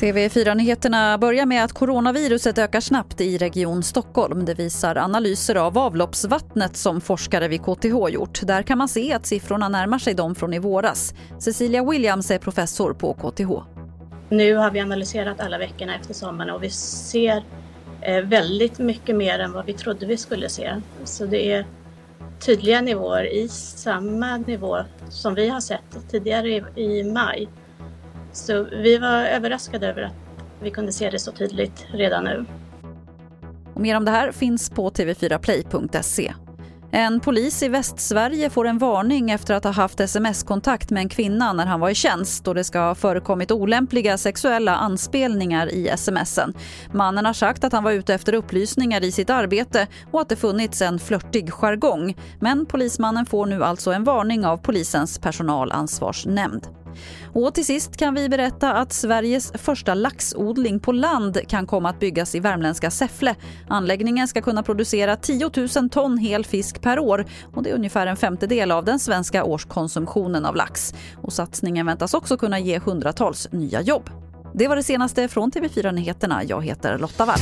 TV4-nyheterna börjar med att coronaviruset ökar snabbt i Region Stockholm. Det visar analyser av avloppsvattnet som forskare vid KTH gjort. Där kan man se att siffrorna närmar sig de från i våras. Cecilia Williams är professor på KTH. Nu har vi analyserat alla veckorna efter sommaren och vi ser eh, väldigt mycket mer än vad vi trodde vi skulle se. Så det är tydliga nivåer i samma nivå som vi har sett tidigare i maj. Så vi var överraskade över att vi kunde se det så tydligt redan nu. Och mer om det här finns på tv4play.se. En polis i Västsverige får en varning efter att ha haft sms-kontakt med en kvinna när han var i tjänst och det ska ha förekommit olämpliga sexuella anspelningar i smsen. Mannen har sagt att han var ute efter upplysningar i sitt arbete och att det funnits en flörtig jargong. Men polismannen får nu alltså en varning av polisens personalansvarsnämnd. Och till sist kan vi berätta att Sveriges första laxodling på land kan komma att byggas i värmländska Säffle. Anläggningen ska kunna producera 10 000 ton hel fisk per år och det är ungefär en femtedel av den svenska årskonsumtionen av lax. Och satsningen väntas också kunna ge hundratals nya jobb. Det var det senaste från TV4 Nyheterna. Jag heter Lotta Wall.